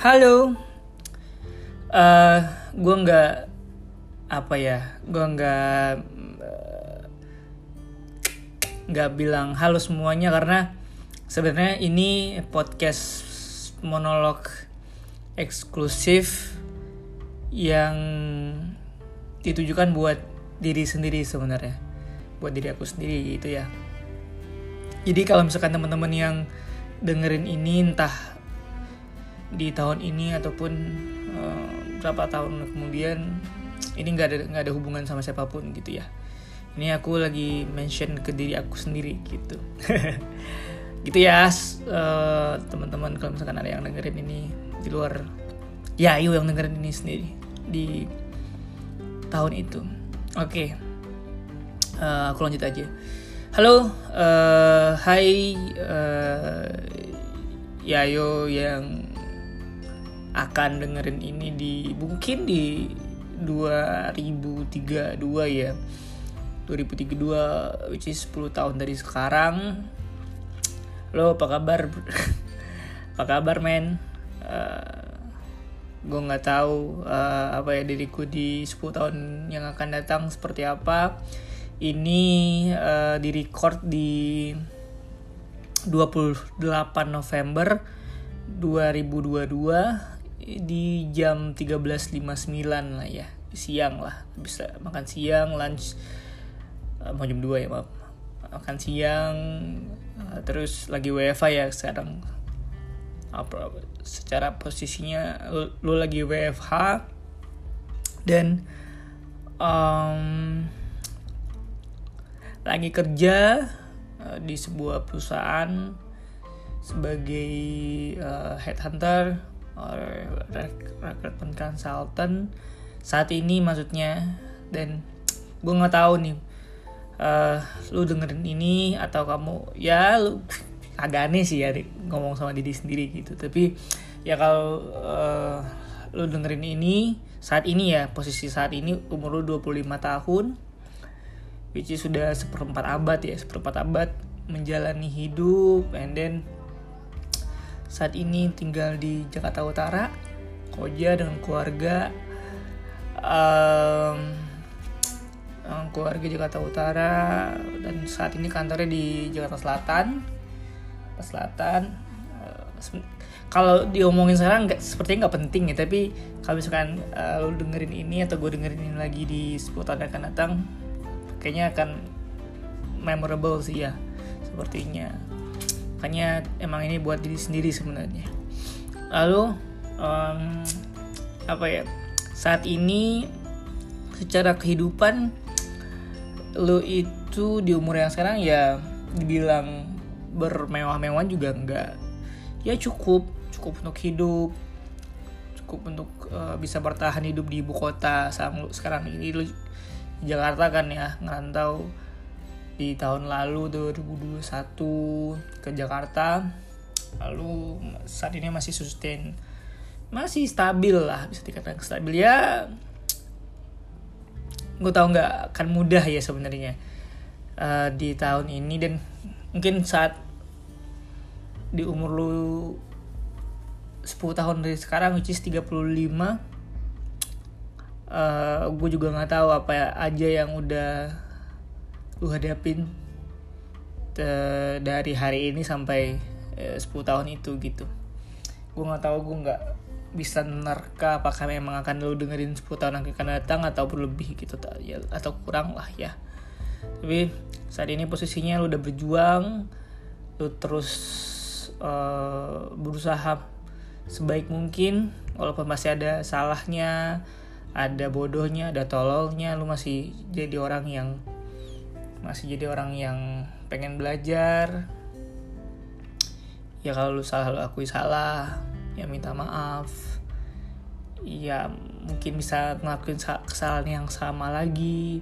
Halo, uh, gue nggak apa ya, gue nggak eh, nggak bilang halo semuanya karena sebenarnya ini podcast monolog eksklusif yang ditujukan buat diri sendiri sebenarnya, buat diri aku sendiri gitu ya. Jadi kalau misalkan teman-teman yang dengerin ini entah di tahun ini ataupun uh, berapa tahun kemudian ini nggak ada nggak ada hubungan sama siapa pun gitu ya. Ini aku lagi mention ke diri aku sendiri gitu. Gitu ya uh, teman-teman kalau misalkan ada yang dengerin ini di luar ya ayo yang dengerin ini sendiri di tahun itu. Oke okay. uh, aku lanjut aja. Halo uh, hai uh, Yayo yang akan dengerin ini di mungkin di 2032 ya. 2032 which is 10 tahun dari sekarang. Lo apa kabar apa kabar men? Uh, eh, gue nggak tahu uh, apa ya diriku di 10 tahun yang akan datang seperti apa. Ini uh, di record di 28 November 2022 di jam 13.59 lah ya. Siang lah. Bisa makan siang lunch uh, mau jam 2 ya maaf. Makan siang uh, terus lagi WFA ya sekarang. Apa secara posisinya lu, lagi WFH dan um, lagi kerja uh, di sebuah perusahaan sebagai uh, headhunter recruitment consultant. Saat ini maksudnya. Dan gue nggak tahu nih uh, lu dengerin ini atau kamu ya lu agak aneh sih ya ngomong sama diri sendiri gitu. Tapi ya kalau uh, lu dengerin ini saat ini ya posisi saat ini umur lu 25 tahun which is sudah seperempat abad ya seperempat abad menjalani hidup and then saat ini tinggal di Jakarta Utara Koja dengan keluarga um, keluarga Jakarta Utara dan saat ini kantornya di Jakarta Selatan. Selatan uh, kalau diomongin sekarang nggak sepertinya nggak penting ya tapi kalau misalkan uh, lo dengerin ini atau gue dengerin ini lagi di 10 tahun akan datang kayaknya akan memorable sih ya sepertinya makanya emang ini buat diri sendiri sebenarnya. Lalu um, apa ya saat ini secara kehidupan lo itu di umur yang sekarang ya dibilang bermewah-mewah juga enggak. Ya cukup cukup untuk hidup cukup untuk uh, bisa bertahan hidup di ibu kota sekarang ini lo Jakarta kan ya ngerantau di tahun lalu 2021 ke Jakarta lalu saat ini masih sustain masih stabil lah bisa dikatakan stabil. Ya gue tau nggak akan mudah ya sebenarnya uh, di tahun ini. Dan mungkin saat di umur lu 10 tahun dari sekarang which is 35 uh, gue juga nggak tahu apa aja yang udah lu hadapin dari hari ini sampai eh, 10 tahun itu gitu. Gue nggak tahu gue nggak bisa nerka apakah memang akan lu dengerin 10 tahun yang akan datang atau lebih gitu ya, atau kurang lah ya. Tapi saat ini posisinya lu udah berjuang lu terus uh, berusaha sebaik mungkin walaupun masih ada salahnya ada bodohnya ada tololnya lu masih jadi orang yang masih jadi orang yang pengen belajar. Ya kalau lu salah lu akui salah. Ya minta maaf. Ya mungkin bisa ngelakuin kesalahan yang sama lagi.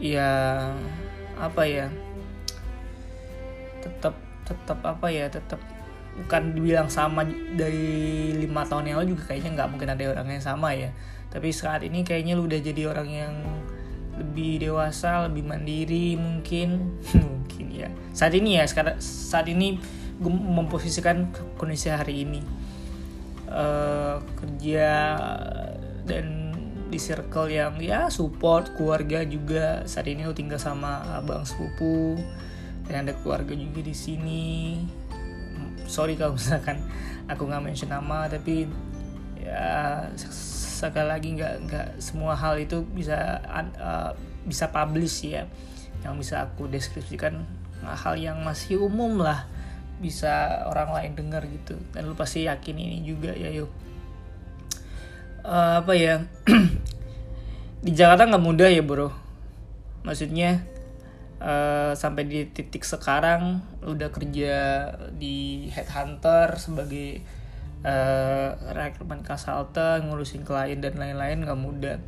Ya apa ya? Tetap tetap apa ya? Tetap bukan dibilang sama dari lima tahun yang lalu juga kayaknya nggak mungkin ada orang yang sama ya. Tapi saat ini kayaknya lu udah jadi orang yang lebih dewasa lebih mandiri mungkin. Mungkin ya. Saat ini ya sekarang saat ini gue memposisikan kondisi hari ini. Uh, kerja dan di circle yang ya support keluarga juga. Saat ini lo tinggal sama abang sepupu dan ada keluarga juga di sini. Sorry kalau misalkan aku nggak mention nama tapi ya sekali lagi nggak nggak semua hal itu bisa uh, bisa publish ya. Yang bisa aku deskripsikan hal yang masih umum lah bisa orang lain dengar gitu. Dan lu pasti yakin ini juga ya yuk uh, apa ya? Di Jakarta nggak mudah ya bro. Maksudnya uh, sampai di titik sekarang udah kerja di headhunter sebagai uh, rekrutmen consultant ngurusin klien dan lain-lain nggak mudah.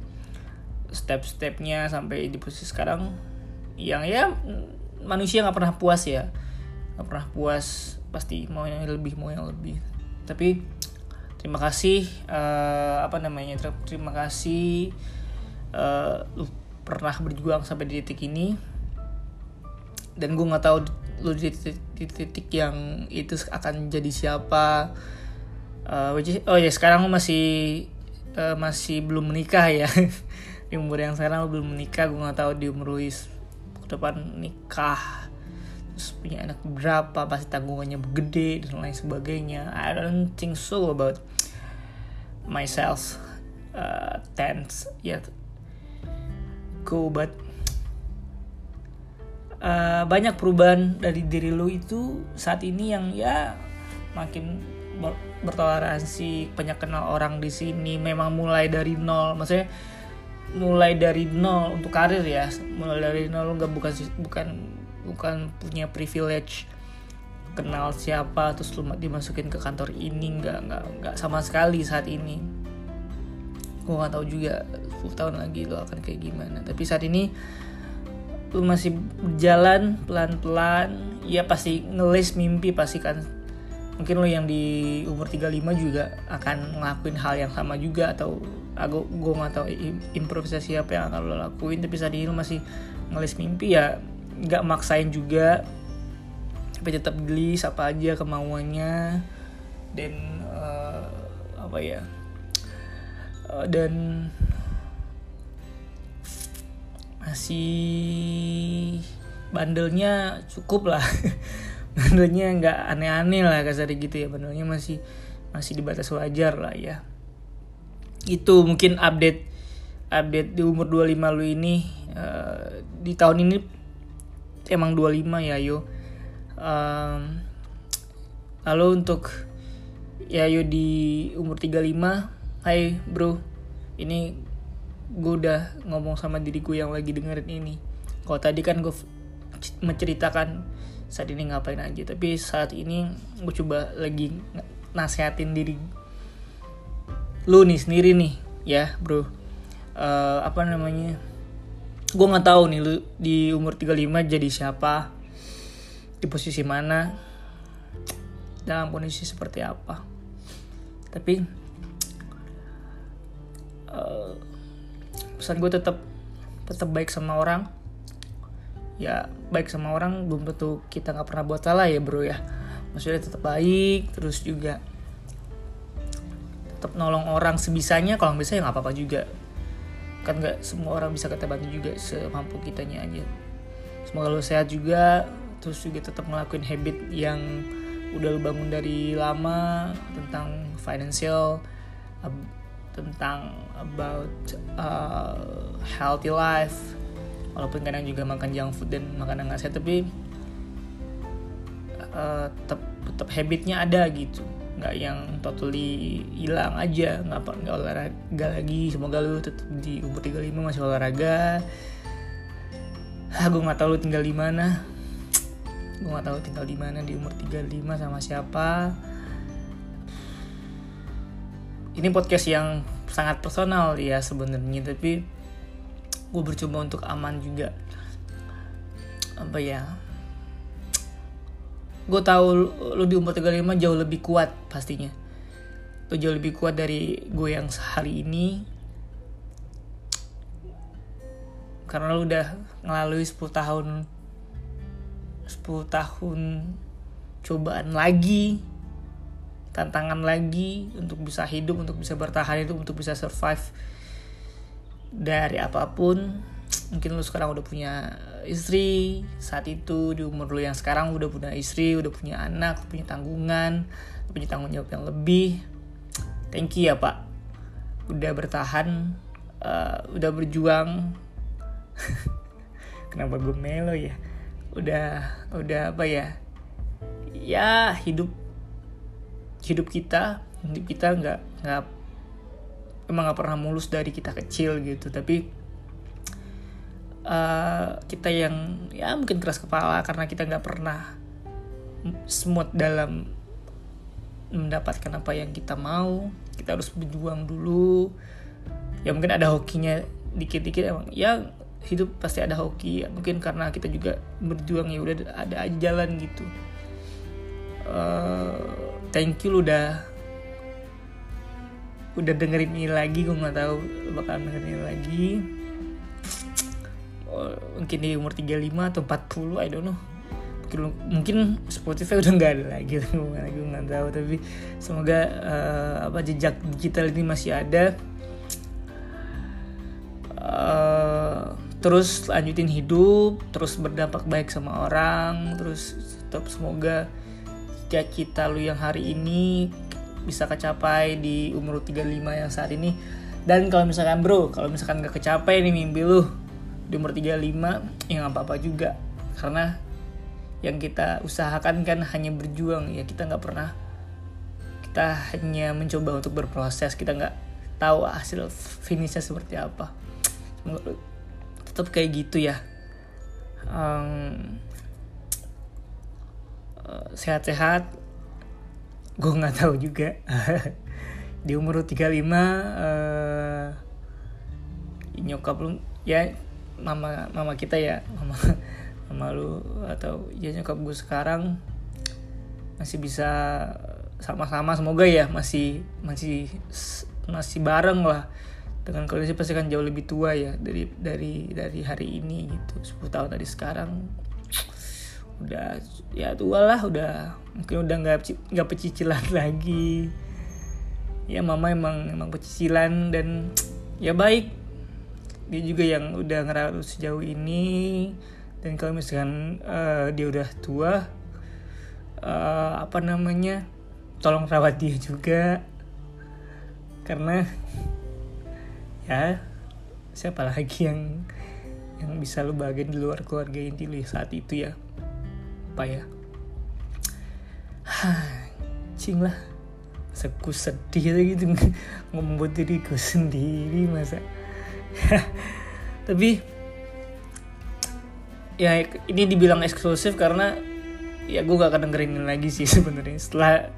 Step-stepnya sampai di posisi sekarang yang ya manusia nggak pernah puas ya. Nggak pernah puas pasti mau yang lebih mau yang lebih. Tapi terima kasih uh, apa namanya terima kasih uh, lu pernah berjuang sampai di titik ini. Dan gue nggak tahu lu di titik, di titik yang itu akan jadi siapa uh, which is, oh ya sekarang lu masih uh, masih belum menikah ya. Di umur yang sekarang lu belum menikah gue nggak tahu di umur Luis depan nikah terus punya anak berapa pasti tanggungannya gede dan lain sebagainya. I don't think so about myself uh, tense yet. Go but uh, banyak perubahan dari diri lo itu saat ini yang ya makin bertoleransi banyak kenal orang di sini memang mulai dari nol maksudnya mulai dari nol untuk karir ya mulai dari nol nggak bukan bukan bukan punya privilege kenal siapa terus lu dimasukin ke kantor ini nggak nggak nggak sama sekali saat ini. Gue nggak tahu juga 10 tahun lagi lo akan kayak gimana tapi saat ini lu masih berjalan pelan-pelan ya pasti ngelis mimpi pasti kan mungkin lo yang di umur 35 juga akan ngelakuin hal yang sama juga atau aku gue nggak tahu improvisasi apa yang akan lo lakuin. Tapi saat ini lo masih ngelis mimpi ya nggak maksain juga. Tapi tetap gelis apa aja kemauannya. Dan uh, apa ya uh, dan masih bandelnya cukup lah bandelnya nggak aneh-aneh lah kasar gitu ya. Bandelnya masih masih di batas wajar lah ya. Itu mungkin update update di umur 25 lu ini uh, di tahun ini emang 25 ya yo. Um, lalu untuk ya yo di umur 35 hai bro ini gue udah ngomong sama diri gue yang lagi dengerin ini. Kalau tadi kan gue menceritakan saat ini ngapain aja. Tapi saat ini gue coba lagi nasehatin diri lu nih sendiri nih ya bro. Uh, apa namanya? Gue nggak tahu nih lu di umur 35 jadi siapa di posisi mana dalam kondisi seperti apa. Tapi uh, pesan gue tetap tetap baik sama orang ya baik sama orang belum tentu kita nggak pernah buat salah ya bro ya. Maksudnya tetap baik terus juga tetap nolong orang sebisanya kalau bisa ya nggak apa-apa juga. Kan nggak semua orang bisa kita bantu juga semampu kitanya aja. Semoga lo sehat juga terus juga tetap ngelakuin habit yang udah lo bangun dari lama tentang financial tentang about uh, healthy life walaupun kadang juga makan junk food dan makanan nggak sehat tapi uh, tetap tetap habitnya ada gitu. Nggak yang totally hilang aja nggak nggak olahraga lagi. Semoga lu tetap di umur 35 masih olahraga. Ah gue nggak tahu lu tinggal di mana. Gue nggak tahu tinggal di mana di umur 35 sama siapa. Ini podcast yang sangat personal ya sebenarnya tapi gue bercoba untuk aman juga. Apa ya? Gue tahu lu di umur 35 jauh lebih kuat pastinya. Lu jauh lebih kuat dari gue yang sehari ini. Karena lu udah ngelalui 10 tahun 10 tahun cobaan lagi tantangan lagi untuk bisa hidup untuk bisa bertahan itu untuk bisa survive dari apa pun mungkin lu sekarang udah punya istri saat itu di umur lu yang sekarang udah punya istri udah punya anak punya tanggungan punya tanggung jawab yang lebih. Thank you ya pak. Udah bertahan uh, udah berjuang. Kenapa gue melo ya? Udah udah apa ya? Ya hidup hidup kita hidup kita nggak nggak emang nggak pernah mulus dari kita kecil gitu. Tapi uh, kita yang ya mungkin keras kepala karena kita nggak pernah smooth dalam mendapatkan apa yang kita mau. Kita harus berjuang dulu. Ya mungkin ada hokinya dikit-dikit emang ya hidup pasti ada hoki. Ya mungkin karena kita juga berjuang ya udah ada aja jalan gitu. Uh, thank you lu udah udah dengerin ini lagi gue nggak tahu bakal dengerin ini lagi. Oh, mungkin di umur 35 atau 40 I don't know. Mungkin, mungkin Spotify udah nggak ada lagi gue nggak tahu. Tapi semoga uh, apa jejak digital ini masih ada. Uh, terus lanjutin hidup terus berdampak baik sama orang terus tetap semoga cita-cita lu yang hari ini bisa kecapai di umur 35 yang saat ini. Dan kalau misalkan bro kalau misalkan gak kecapai nih mimpi lu di umur 35 ya gak apa-apa juga. Karena yang kita usahakan kan hanya berjuang ya kita nggak pernah kita hanya mencoba untuk berproses. Kita nggak tahu hasil finishnya seperti apa. Tetap kayak gitu ya. Um, sehat-sehat gue nggak tahu juga. Di umur 35 uh, nyokap lu ya mama mama kita ya mama mama lu atau ya nyokap gue sekarang masih bisa sama-sama semoga ya masih masih masih bareng lah. Dengan kondisi pasti kan jauh lebih tua ya dari dari dari hari ini gitu 10 tahun dari sekarang udah ya tua lah udah mungkin udah nggak nggak pecicilan lagi. Ya mama emang emang pecicilan dan ya baik. Dia juga yang udah ngerawat sejauh ini. Dan kalau misalkan uh, dia udah tua uh, apa namanya tolong rawat dia juga. Karena ya siapa lagi yang yang bisa lu bagian di luar keluarga inti lu saat itu ya apa ya? Cing lah. Masa ku sedih gitu ngomong buat diriku sendiri masa. Tapi ya ini dibilang eksklusif karena ya gue gak akan dengerin lagi sih sebenarnya. Setelah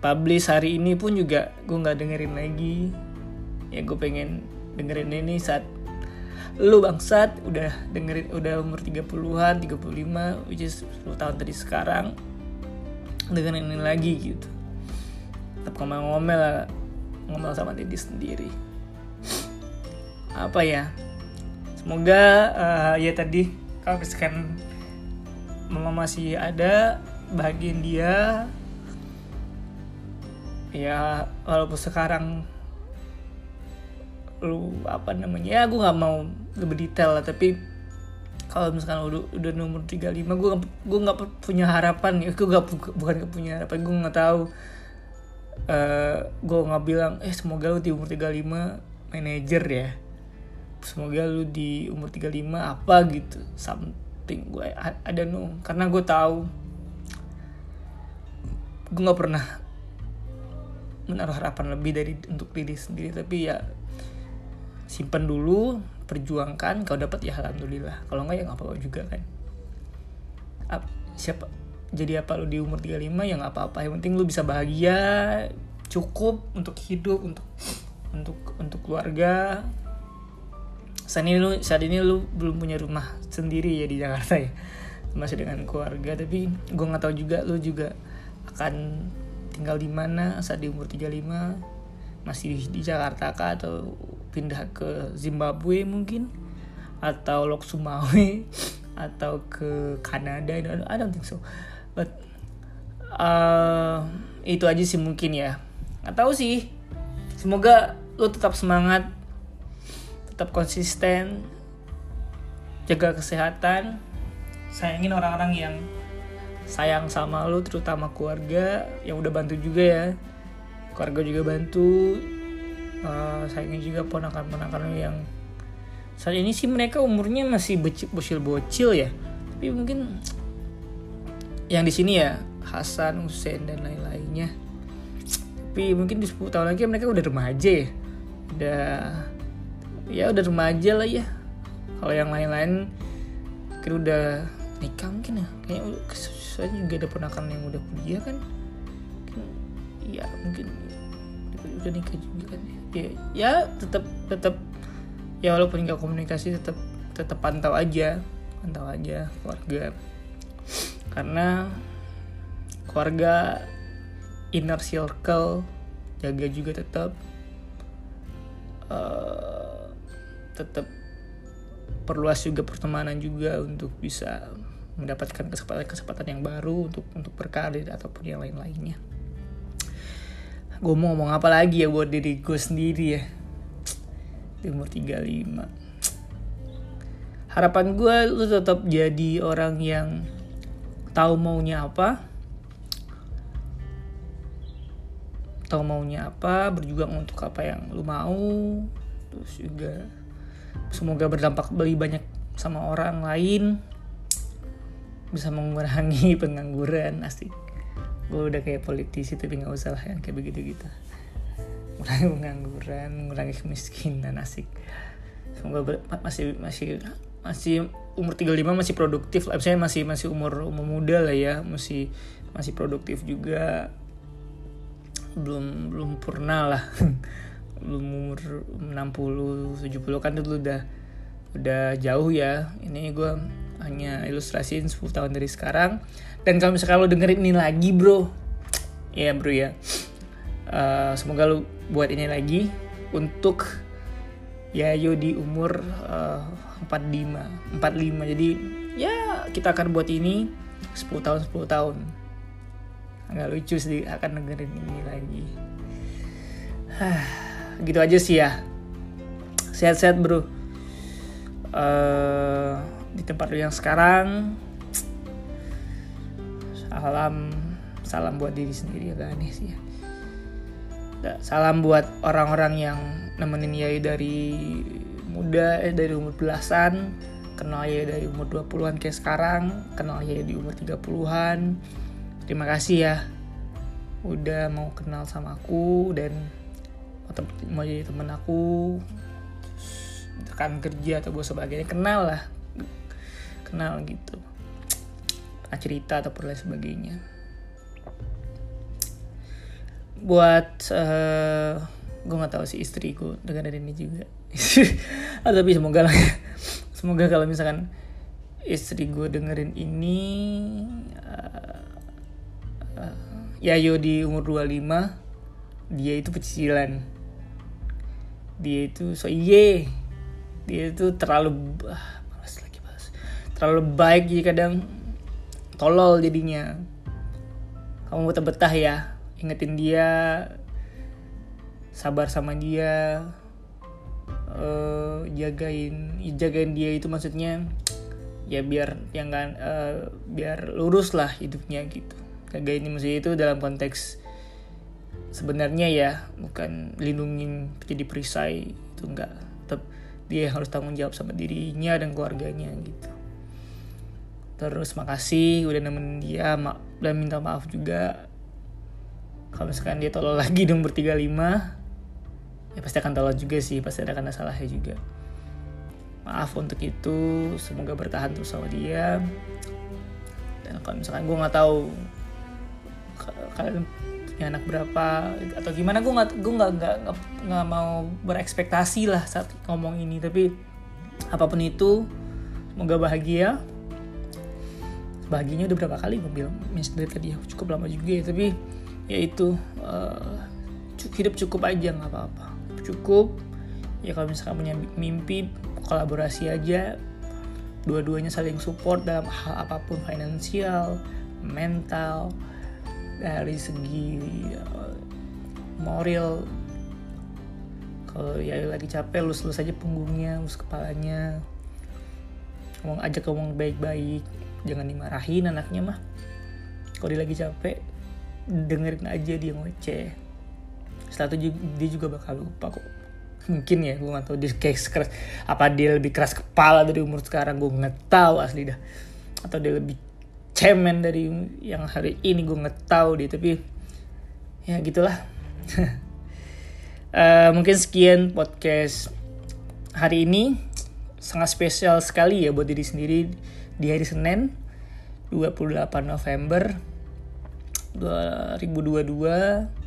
publish hari ini pun juga gue nggak dengerin lagi. Ya gue pengen dengerin ini saat lu bangsat udah dengerin udah umur 30-an 35 which is 10 tahun tadi sekarang dengerin ini lagi gitu. Tetap ngomel-ngomel lah ngomel sama diri sendiri. Apa ya? Semoga uh, ya tadi kalau misalkan mama masih ada bagian dia. Ya walaupun sekarang lu apa namanya ya gue nggak mau lebih detail lah. Tapi kalau misalkan udah udah nomor 35 gue gue nggak punya harapan ya. Gue gak bukan gak punya harapan gue nggak tahu. Uh, eh, gue nggak bilang eh semoga lu di umur 35 manajer ya. Semoga lu di umur 35 apa gitu. Something gue ada no karena gue tahu gue nggak pernah menaruh harapan lebih dari untuk diri sendiri. Tapi ya simpan dulu perjuangkan kau dapat ya alhamdulillah. Kalau enggak ya nggak apa-apa juga kan. Ap, siapa jadi apa lu di umur 35 ya nggak apa-apa. Yang penting lu bisa bahagia cukup untuk hidup untuk untuk untuk keluarga. Saat ini lu saat ini lu belum punya rumah sendiri ya di Jakarta ya. Masih dengan keluarga tapi gue nggak tahu juga lu juga akan tinggal di mana saat di umur 35 masih di Jakarta kah? Atau pindah ke Zimbabwe mungkin? Atau Lok Sumawe? Atau ke Kanada? I don't think so. But uh, itu aja sih mungkin ya. Nggak tahu sih. Semoga lu tetap semangat tetap konsisten jaga kesehatan sayangin orang-orang yang sayang sama lu terutama keluarga yang udah bantu juga ya keluarga juga bantu uh, sayangin juga ponakan-ponakan yang saat ini sih mereka umurnya masih bocil-bocil ya. Tapi mungkin yang di sini ya Hasan, Hussein dan lain-lainnya. Tapi mungkin di 10 tahun lagi mereka udah remaja ya. Udah ya udah remaja lah ya. Kalau yang lain-lain mungkin udah nikah mungkin ya. Kayaknya saya juga ada ponakan yang udah kuliah kan ya mungkin udah nikah juga kan ya. Ya tetap tetap ya walaupun nggak komunikasi tetap tetap pantau aja pantau aja keluarga. Karena keluarga inner circle jaga juga tetap uh, tetap perluas juga pertemanan juga untuk bisa mendapatkan kesempatan-kesempatan yang baru untuk untuk berkarir ataupun yang lain-lainnya. Gue mau ngomong apa lagi ya buat diri gue sendiri ya. Di umur 35. Harapan gue lu tetap jadi orang yang tahu maunya apa, tahu maunya apa berjuang untuk apa yang lu mau terus juga semoga berdampak beli banyak sama orang lain bisa mengurangi pengangguran asik gue udah kayak politisi tapi nggak usah lah yang kayak begitu gitu. Mengurangi pengangguran mengurangi kemiskinan asik. Semoga masih masih masih umur 35 masih produktif lah. Saya masih masih umur umur muda lah ya. Masih masih produktif juga. Belum belum purna lah. Belum umur 60 70 kan dulu udah udah jauh ya. Ini gue hanya ilustrasiin 10 tahun dari sekarang dan kalau misalkan lo dengerin ini lagi bro ya bro ya. Uh, semoga lo buat ini lagi untuk ya yo di umur uh, 45 45 jadi ya kita akan buat ini 10 tahun 10 tahun. Nggak lucu sih akan dengerin ini lagi. Gitu aja sih ya. Sehat-sehat bro. Uh, di tempat lu yang sekarang salam salam buat diri sendiri agak aneh sih ya. Salam buat orang-orang yang nemenin Yai dari muda eh dari umur belasan kenal Yai dari umur 20-an kayak sekarang kenal Yai di umur 30-an terima kasih ya udah mau kenal sama aku dan mau jadi temen aku akan kerja atau gue sebagainya kenal lah kenal gitu cerita atau lain sebagainya. Buat uh, eh, gue nggak tahu si istriku dengan ini juga. Ah, tapi semoga lah. Semoga kalau misalkan istri gue dengerin ini uh, Yayo di umur 25 dia itu pecicilan. Dia itu so iye. Dia itu terlalu ah, malas lagi malas terlalu baik jadi kadang tolol jadinya. Kamu betah-betah ya ingetin dia sabar sama dia uh, jagain jagain dia itu maksudnya ya biar yang kan uh, biar lurus lah hidupnya gitu. Ini mesti itu dalam konteks sebenarnya ya bukan lindungin jadi perisai itu enggak tetap dia harus tanggung jawab sama dirinya dan keluarganya gitu terus makasih udah nemenin dia ma dan minta maaf juga. Kalau misalkan dia tolol lagi dong bertiga lima ya pasti akan tolol juga sih pasti ada karena salahnya juga. Maaf untuk itu semoga bertahan terus sama dia. Dan kalau misalkan gue nggak tahu kalian punya anak berapa atau gimana gue nggak gue nggak nggak nggak mau berekspektasi lah saat ngomong ini. Tapi apa pun itu semoga bahagia bahagianya udah berapa kali gue bilang dari tadi cukup lama juga ya tapi ya itu uh, hidup cukup aja nggak apa-apa. Cukup ya kalau misalkan punya mimpi kolaborasi aja dua-duanya saling support dalam hal apa pun finansial mental dari segi uh, moral. Kalau ya lagi capek lus lus aja punggungnya lus kepalanya. Ngomong ajak ngomong baik-baik jangan dimarahin anaknya mah. Kalau dia lagi capek dengerin aja dia ngoceh. Setelah itu dia juga bakal lupa kok. Mungkin ya gue gak tau dia kayak keras apa dia lebih keras kepala dari umur sekarang gue nggak tahu asli dah. Atau dia lebih cemen dari yang hari ini gue nggak dia tapi ya gitulah. Uh, mungkin sekian podcast hari ini. Sangat spesial sekali ya buat diri sendiri di hari Senin 28 November 2022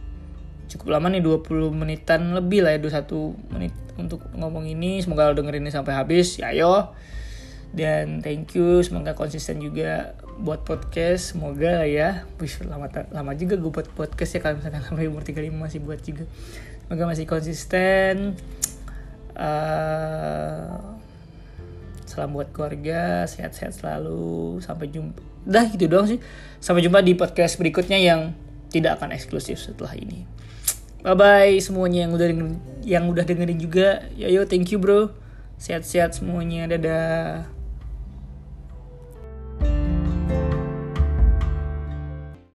cukup lama nih 20 menitan lebih lah ya 21 menit untuk ngomong ini. Semoga lo dengerin ini sampai habis. Ya ayo dan thank you semoga konsisten juga buat podcast. Semoga lah ya. Wih, lama lama juga gue buat podcast ya kalau misalkan sampai umur 35 masih buat juga. Semoga masih konsisten. Uh, salam buat keluarga sehat-sehat selalu sampai jumpa dah gitu doang sih sampai jumpa di podcast berikutnya yang tidak akan eksklusif setelah ini Bye bye semuanya yang udah dengerin, yang udah dengerin juga. Ya yo thank you bro. Sehat-sehat semuanya. Dadah.